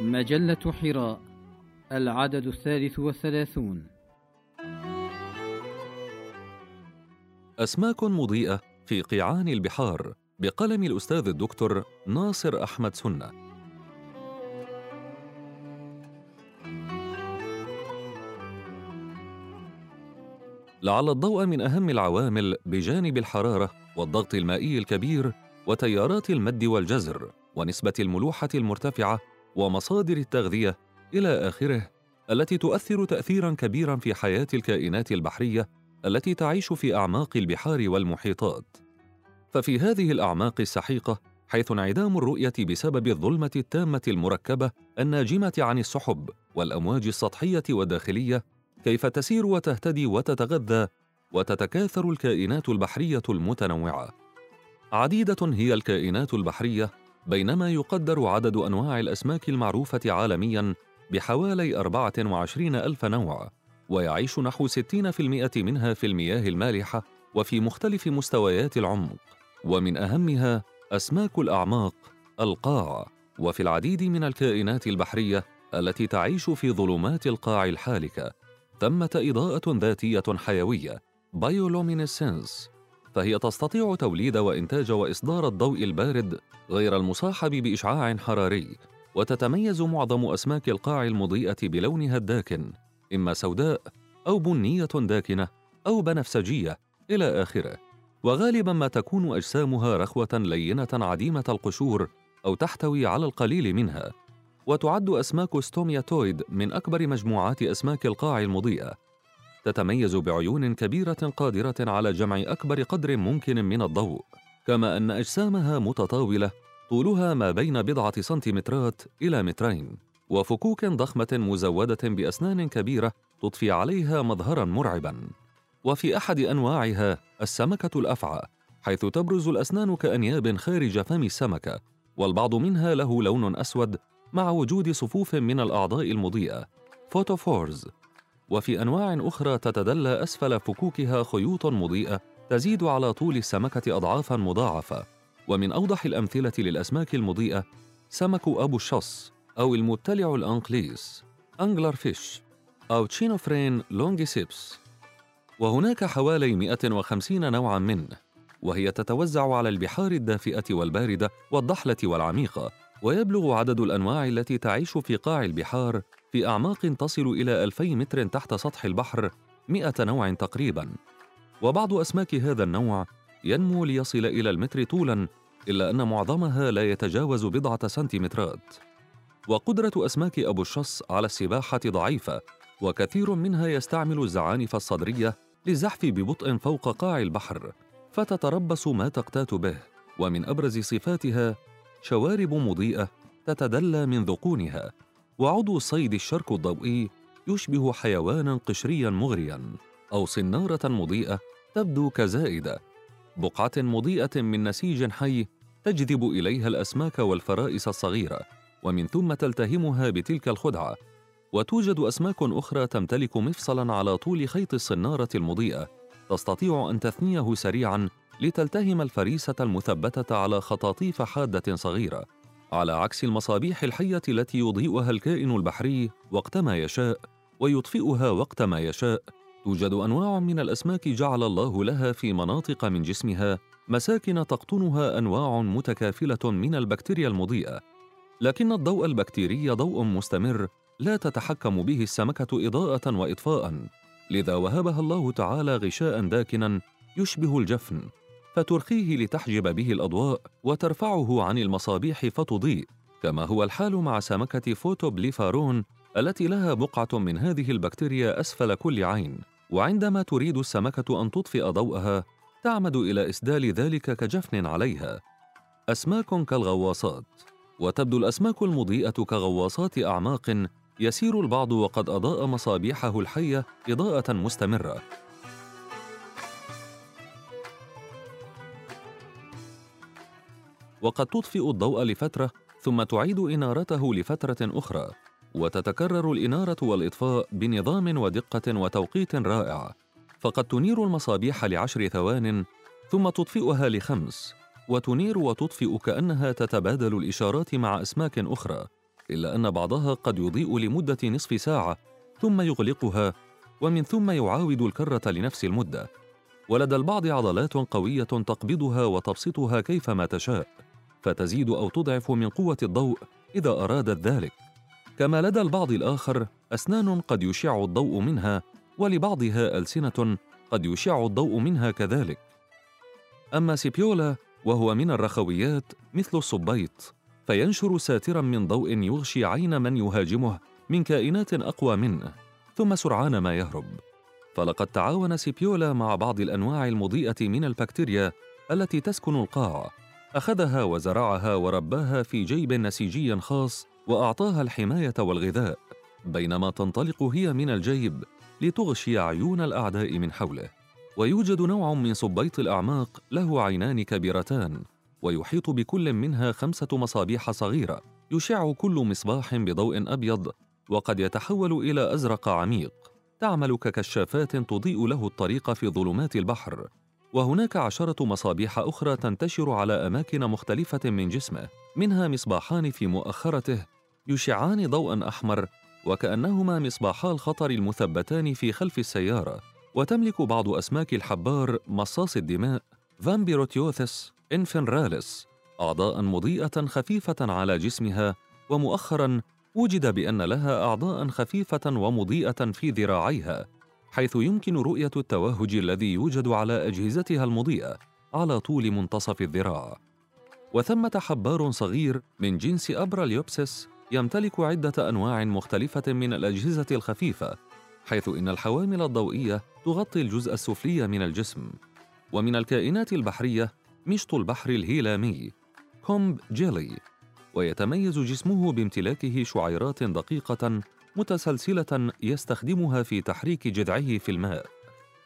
مجلة حراء العدد الثالث والثلاثون. أسماك مضيئة في قيعان البحار بقلم الأستاذ الدكتور ناصر أحمد سنة. لعل الضوء من أهم العوامل بجانب الحرارة والضغط المائي الكبير وتيارات المد والجزر ونسبة الملوحة المرتفعة ومصادر التغذية إلى آخره التي تؤثر تأثيرا كبيرا في حياة الكائنات البحرية التي تعيش في أعماق البحار والمحيطات. ففي هذه الأعماق السحيقة حيث انعدام الرؤية بسبب الظلمة التامة المركبة الناجمة عن السحب والأمواج السطحية والداخلية كيف تسير وتهتدي وتتغذى وتتكاثر الكائنات البحرية المتنوعة. عديدة هي الكائنات البحرية بينما يقدر عدد أنواع الأسماك المعروفة عالمياً بحوالي 24 ألف نوع ويعيش نحو 60% منها في المياه المالحة وفي مختلف مستويات العمق. ومن أهمها أسماك الأعماق القاع وفي العديد من الكائنات البحرية التي تعيش في ظلمات القاع الحالكة. ثمة إضاءة ذاتية حيوية bioluminescence فهي تستطيع توليد وإنتاج وإصدار الضوء البارد غير المصاحب بإشعاع حراري وتتميز معظم أسماك القاع المضيئة بلونها الداكن إما سوداء أو بنية داكنة أو بنفسجية إلى آخره. وغالبا ما تكون أجسامها رخوة لينة عديمة القشور أو تحتوي على القليل منها. وتعد أسماك ستومياتويد من أكبر مجموعات أسماك القاع المضيئة. تتميز بعيون كبيرة قادرة على جمع أكبر قدر ممكن من الضوء كما أن أجسامها متطاولة طولها ما بين بضعة سنتيمترات إلى مترين وفكوك ضخمة مزودة بأسنان كبيرة تضفي عليها مظهرا مرعبا. وفي أحد أنواعها السمكة الأفعى حيث تبرز الأسنان كأنياب خارج فم السمكة والبعض منها له لون أسود مع وجود صفوف من الأعضاء المضيئة. photophores وفي أنواع أخرى تتدلى أسفل فكوكها خيوط مضيئة تزيد على طول السمكة أضعافا مضاعفة. ومن أوضح الأمثلة للأسماك المضيئة سمك أبو الشص أو المبتلع الأنقليس angler fish أو Chaenophryne longiceps. وهناك حوالي 150 نوعا منه وهي تتوزع على البحار الدافئة والباردة والضحلة والعميقة ويبلغ عدد الأنواع التي تعيش في قاع البحار في أعماق تصل إلى 2000 متر تحت سطح البحر 100 نوع تقريباً. وبعض أسماك هذا النوع ينمو ليصل إلى المتر طولاً إلا أن معظمها لا يتجاوز بضعة سنتيمترات. وقدرة أسماك أبو الشص على السباحة ضعيفة وكثير منها يستعمل الزعانف الصدرية للزحف ببطء فوق قاع البحر فتتربص ما تقتات به. ومن أبرز صفاتها شوارب مضيئة تتدلى من ذقونها. وعضو الصيد الشرك الضوئي يشبه حيوانا قشريا مغريا أو صنارة مضيئة تبدو كزائدة. بقعة مضيئة من نسيج حي تجذب إليها الأسماك والفرائس الصغيرة ومن ثم تلتهمها بتلك الخدعة. وتوجد أسماك أخرى تمتلك مفصلا على طول خيط الصنارة المضيئة. تستطيع أن تثنيه سريعا لتلتهم الفريسة المثبتة على خطاطيف حادة صغيرة. على عكس المصابيح الحية التي يضيئها الكائن البحري وقت ما يشاء ويطفئها وقت ما يشاء توجد أنواع من الأسماك جعل الله لها في مناطق من جسمها مساكن تقطنها أنواع متكافلة من البكتيريا المضيئة. لكن الضوء البكتيري ضوء مستمر لا تتحكم به السمكة إضاءة وإطفاء لذا وهبها الله تعالى غشاء داكنا يشبه الجفن. فترخيه لتحجب به الأضواء وترفعه عن المصابيح فتضيء كما هو الحال مع سمكة Photoblepharon التي لها بقعة من هذه البكتيريا أسفل كل عين. وعندما تريد السمكة أن تطفئ ضوءها تعمد إلى إسدال ذلك الجفن عليها. أسماك كالغواصات. وتبدو الأسماك المضيئة كغواصات أعماق يسير البعض وقد أضاء مصابيحه الحية إضاءة مستمرة. وقد تطفئ الضوء لفترة ثم تعيد إنارته لفترة أخرى وتتكرر الإنارة والإطفاء بنظام ودقة وتوقيت رائع. فقد تنير المصابيح لعشر ثوان ثم تطفئها لخمس وتنير وتطفئ كأنها تتبادل الإشارات مع أسماك أخرى إلا أن بعضها قد يضيء لمدة نصف ساعة ثم يغلقها ومن ثم يعاود الكرة لنفس المدة. ولدى البعض عضلات قوية تقبضها وتبسطها كيفما تشاء فتزيد أو تضعف من قوة الضوء إذا أرادت ذلك. كما لدى البعض الآخر أسنان قد يشع الضوء منها ولبعضها ألسنة قد يشع الضوء منها كذلك. أما سيبيولا وهو من الرخويات مثل الصبيط فينشر ساترا من ضوء يغشي عين من يهاجمه من كائنات أقوى منه ثم سرعان ما يهرب. فلقد تعاون سيبيولا مع بعض الأنواع المضيئة من البكتيريا التي تسكن القاع. أخذها وزرعها ورباها في جيب نسيجي خاص وأعطاها الحماية والغذاء بينما تنطلق هي من الجيب لتغشي عيون الأعداء من حوله. ويوجد نوع من صبيط الأعماق له عينان كبيرتان ويحيط بكل منها خمسة مصابيح صغيرة يشع كل مصباح بضوء أبيض وقد يتحول إلى أزرق عميق. تعمل ككشافات تضيء له الطريق في ظلمات البحر وهناك عشرة مصابيح أخرى تنتشر على أماكن مختلفة من جسمه منها مصباحان في مؤخرته يشعان ضوءا أحمر وكأنهما مصباحا الخطر المثبتان في خلف السيارة وتملك بعض أسماك الحبار مصاص الدماء Vampyroteuthis infernalis أعضاء مضيئة خفيفة على جسمها ومؤخرا وجد بأن لها أعضاء خفيفة ومضيئة في ذراعيها حيث يمكن رؤية التوهج الذي يوجد على أجهزتها المضيئة على طول منتصف الذراع. وثمة حبار صغير من جنس أبراليوبسس يمتلك عدة أنواع مختلفة من الأجهزة الخفيفة حيث إن الحوامل الضوئية تغطي الجزء السفلي من الجسم. ومن الكائنات البحرية مشط البحر الهيلامي comb jelly. ويتميز جسمه بامتلاكه شعيرات دقيقة متسلسلة يستخدمها في تحريك جذعه في الماء.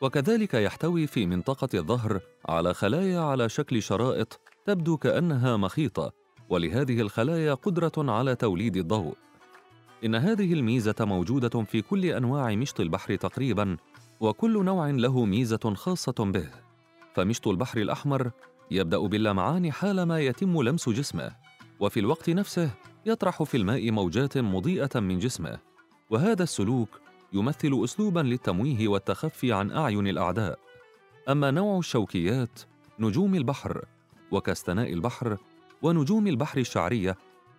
وكذلك يحتوي في منطقة الظهر على خلايا على شكل شرائط تبدو كأنها مخيطة ولهذه الخلايا قدرة على توليد الضوء. إن هذه الميزة موجودة في كل أنواع مشط البحر تقريباً وكل نوع له ميزة خاصة به. فمشط البحر الأحمر يبدأ باللمعان حالما يتم لمس جسمه. وفي الوقت نفسه يطرح في الماء موجات مضيئة من جسمه وهذا السلوك يمثل أسلوبا للتمويه والتخفي عن أعين الأعداء. أما نوع الشوكيات نجوم البحر وكستناء البحر ونجوم البحر الشعرية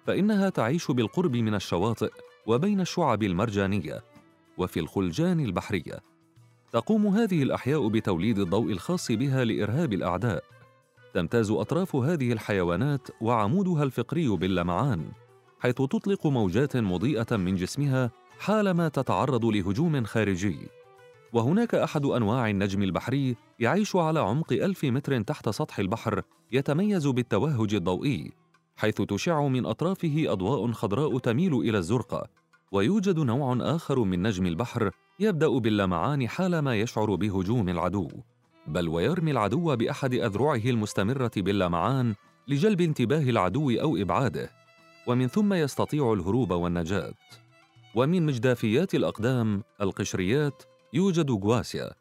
فإنها تعيش بالقرب من الشواطئ وبين الشعب المرجانية وفي الخلجان البحرية. تقوم هذه الأحياء بتوليد الضوء الخاص بها لإرهاب الأعداء. تمتاز أطراف هذه الحيوانات وعمودها الفقري باللمعان حيث تطلق موجات مضيئة من جسمها حالما تتعرض لهجوم خارجي. وهناك أحد أنواع النجم البحري يعيش على عمق ألف متر تحت سطح البحر يتميز بالتوهج الضوئي حيث تشع من أطرافه أضواء خضراء تميل إلى الزرقاء ويوجد نوع آخر من نجم البحر يبدأ باللمعان حالما يشعر بهجوم العدو. بل ويرمي العدو بأحد أذرعه المستمرة باللمعان لجلب انتباه العدو أو إبعاده ومن ثم يستطيع الهروب والنجاة. ومن مجدافيات الأقدام القشريات يوجد جواسيا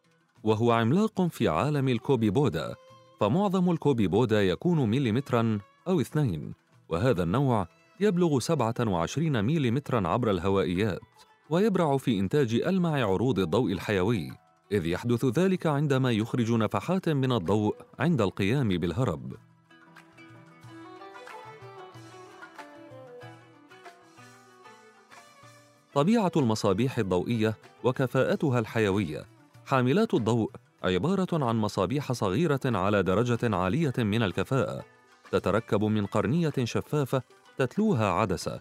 وهو عملاق في عالم الكوبيبودا فمعظم الكوبيبودا يكون مليمترا أو اثنين وهذا النوع يبلغ 27 مليمترا عبر الهوائيات ويبرع في إنتاج ألمع عروض الضوء الحيوي. إذ يحدث ذلك عندما يخرج نفحات من الضوء عند القيام بالهرب. طبيعة المصابيح الضوئية وكفاءتها الحيوية. حاملات الضوء عبارة عن مصابيح صغيرة على درجة عالية من الكفاءة. تتركب من قرنية شفافة تتلوها عدسة.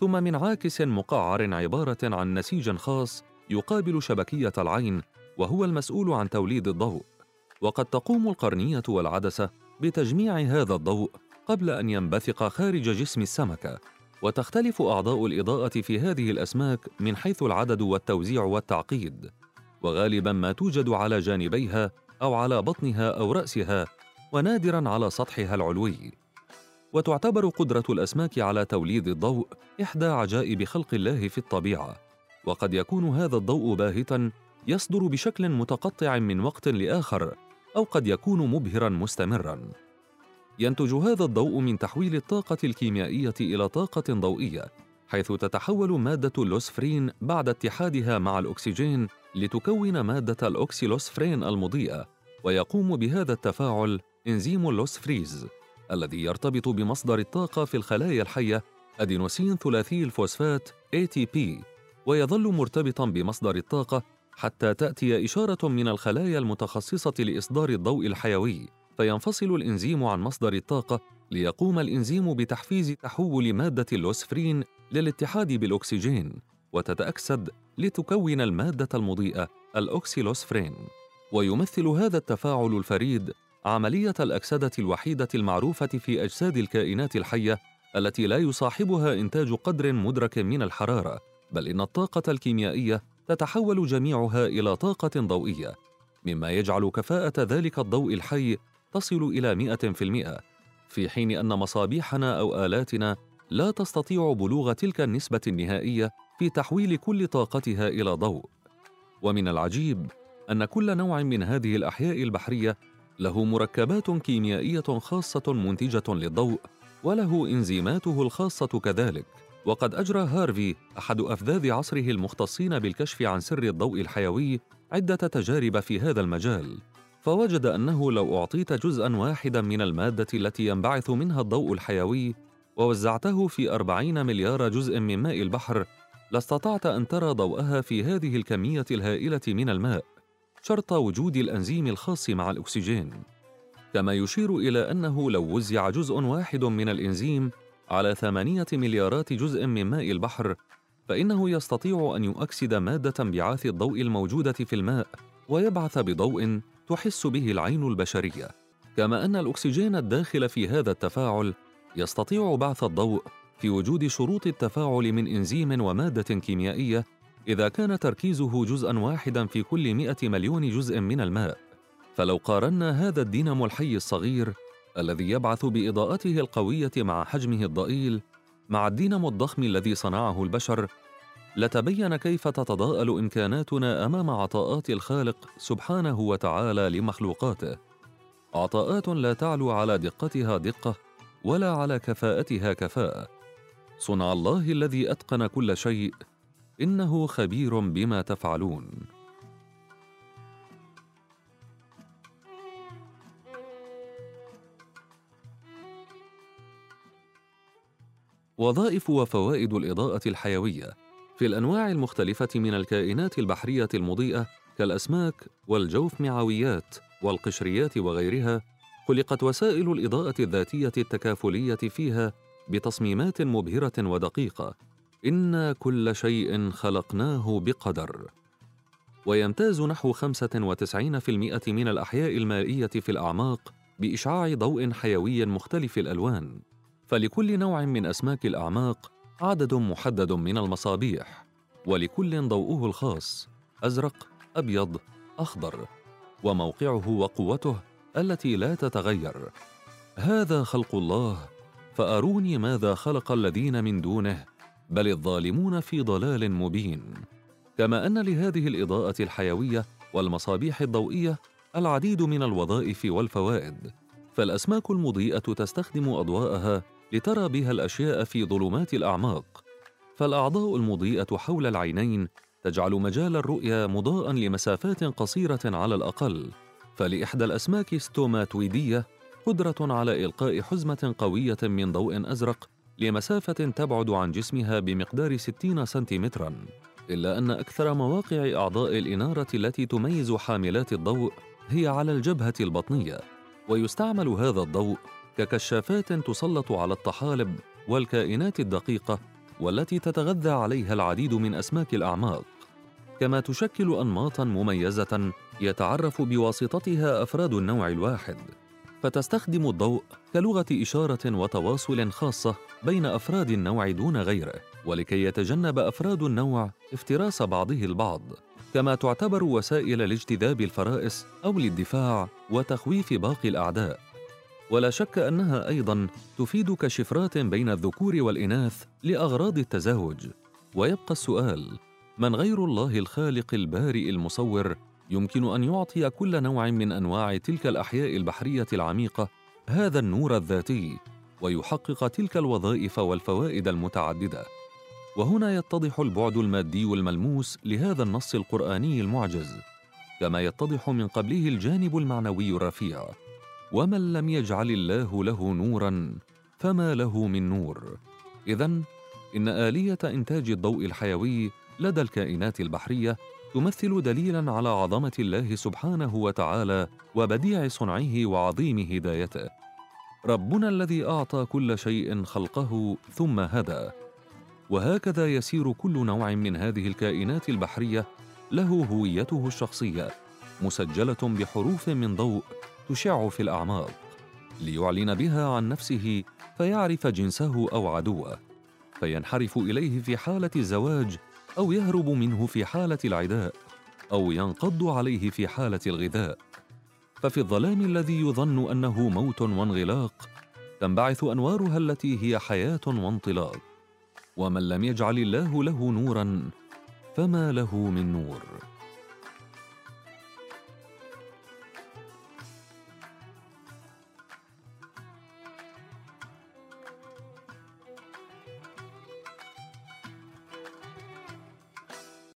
ثم من عاكس مقعر عبارة عن نسيج خاص يقابل شبكية العين وهو المسؤول عن توليد الضوء. وقد تقوم القرنية والعدسة بتجميع هذا الضوء قبل أن ينبثق خارج جسم السمكة. وتختلف أعضاء الإضاءة في هذه الأسماك من حيث العدد والتوزيع والتعقيد. وغالبا ما توجد على جانبيها أو على بطنها أو رأسها ونادرا على سطحها العلوي. وتعتبر قدرة الأسماك على توليد الضوء إحدى عجائب خلق الله في الطبيعة. وقد يكون هذا الضوء باهتا يصدر بشكل متقطع من وقت لآخر أو قد يكون مبهرا مستمرا. ينتج هذا الضوء من تحويل الطاقة الكيميائية إلى طاقة ضوئية حيث تتحول مادة اللوسفرين بعد اتحادها مع الأكسجين لتكون مادة الأوكسيلوسفرين المضيئة ويقوم بهذا التفاعل إنزيم اللوسفريز الذي يرتبط بمصدر الطاقة في الخلايا الحية أدينوسين ثلاثي الفوسفات ATP ويظل مرتبطا بمصدر الطاقة حتى تأتي إشارة من الخلايا المتخصصة لإصدار الضوء الحيوي فينفصل الإنزيم عن مصدر الطاقة ليقوم الإنزيم بتحفيز تحول مادة اللوسفرين للاتحاد بالأكسجين وتتأكسد لتكون المادة المضيئة الأوكسيلوسفرين ويمثل هذا التفاعل الفريد عملية الأكسدة الوحيدة المعروفة في أجساد الكائنات الحية التي لا يصاحبها إنتاج قدر مدرك من الحرارة بل إن الطاقة الكيميائية تتحول جميعها إلى طاقة ضوئية مما يجعل كفاءة ذلك الضوء الحي تصل إلى 100% في حين أن مصابيحنا أو آلاتنا لا تستطيع بلوغ تلك النسبة النهائية في تحويل كل طاقتها إلى ضوء. ومن العجيب أن كل نوع من هذه الأحياء البحرية له مركبات كيميائية خاصة منتجة للضوء وله إنزيماته الخاصة كذلك. وقد أجرى هارفي أحد أفذاذ عصره المختصين بالكشف عن سر الضوء الحيوي عدة تجارب في هذا المجال فوجد أنه لو أعطيت جزءا واحدا من المادة التي ينبعث منها الضوء الحيوي ووزعته في أربعين مليار جزء من ماء البحر لاستطعت أن ترى ضوءها في هذه الكمية الهائلة من الماء شرط وجود الأنزيم الخاص مع الأكسجين. كما يشير إلى أنه لو وزع جزء واحد من الإنزيم على ثمانية مليارات جزء من ماء البحر فإنه يستطيع أن يؤكسد مادة انبعاث الضوء الموجودة في الماء ويبعث بضوء تحس به العين البشرية. كما أن الأكسجين الداخل في هذا التفاعل يستطيع بعث الضوء في وجود شروط التفاعل من إنزيم ومادة كيميائية إذا كان تركيزه جزءا واحدا في كل مئة مليون جزء من الماء. فلو قارنا هذا الدينامو الحي الصغير الذي يبعث بإضاءته القوية مع حجمه الضئيل مع الدينامو الضخم الذي صنعه البشر لتبين كيف تتضاءل إمكاناتنا أمام عطاءات الخالق سبحانه وتعالى لمخلوقاته. عطاءات لا تعلو على دقتها دقة ولا على كفاءتها كفاءة. صنع الله الذي أتقن كل شيء إنه خبير بما تفعلون. وظائف وفوائد الإضاءة الحيوية في الأنواع المختلفة من الكائنات البحرية المضيئة كالأسماك والجوف معويات والقشريات وغيرها خلقت وسائل الإضاءة الذاتية التكافلية فيها بتصميمات مبهرة ودقيقة. إنا كل شيء خلقناه بقدر. ويمتاز نحو 95% من الأحياء المائية في الأعماق بإشعاع ضوء حيوي مختلف الألوان. فلكل نوع من أسماك الأعماق عدد محدد من المصابيح ولكل ضوءه الخاص أزرق أبيض أخضر وموقعه وقوته التي لا تتغير. هذا خلق الله فأروني ماذا خلق الذين من دونه بل الظالمون في ضلال مبين. كما أن لهذه الإضاءة الحيوية والمصابيح الضوئية العديد من الوظائف والفوائد فالأسماك المضيئة تستخدم أضواءها لترى بها الأشياء في ظلمات الأعماق. فالأعضاء المضيئة حول العينين تجعل مجال الرؤيه مضاء لمسافات قصيرة على الأقل. فلإحدى الأسماك ستوماتويديه قدرة على إلقاء حزمة قوية من ضوء أزرق لمسافة تبعد عن جسمها بمقدار 60 سنتيمترا. إلا أن أكثر مواقع أعضاء الإنارة التي تميز حاملات الضوء هي على الجبهة البطنية ويستعمل هذا الضوء ككشافات تسلط على الطحالب والكائنات الدقيقة والتي تتغذى عليها العديد من أسماك الأعماق. كما تشكل انماطا مميزة يتعرف بواسطتها أفراد النوع الواحد. فتستخدم الضوء كلغة إشارة وتواصل خاصة بين أفراد النوع دون غيره ولكي يتجنب أفراد النوع افتراس بعضه البعض. كما تعتبر وسائل لاجتذاب الفرائس أو للدفاع وتخويف باقي الأعداء. ولا شك أنها أيضا تفيد كشفرات بين الذكور والإناث لأغراض التزاوج. ويبقى السؤال من غير الله الخالق البارئ المصور يمكن أن يعطي كل نوع من أنواع تلك الأحياء البحرية العميقة هذا النور الذاتي ويحقق تلك الوظائف والفوائد المتعددة. وهنا يتضح البعد المادي الملموس لهذا النص القرآني المعجز كما يتضح من قبله الجانب المعنوي الرفيع. ومن لم يجعل الله له نورا فما له من نور. اذا إن آلية إنتاج الضوء الحيوي لدى الكائنات البحرية تمثل دليلا على عظمة الله سبحانه وتعالى وبديع صنعه وعظيم هدايته. ربنا الذي أعطى كل شيء خلقه ثم هدى. وهكذا يسير كل نوع من هذه الكائنات البحرية له هويته الشخصية مسجلة بحروف من ضوء تشع في الأعماق ليعلن بها عن نفسه فيعرف جنسه أو عدوه فينحرف إليه في حالة الزواج أو يهرب منه في حالة العداء أو ينقض عليه في حالة الغذاء. ففي الظلام الذي يظن أنه موت وانغلاق تنبعث أنوارها التي هي حياة وانطلاق. ومن لم يجعل الله له نورا فما له من نور.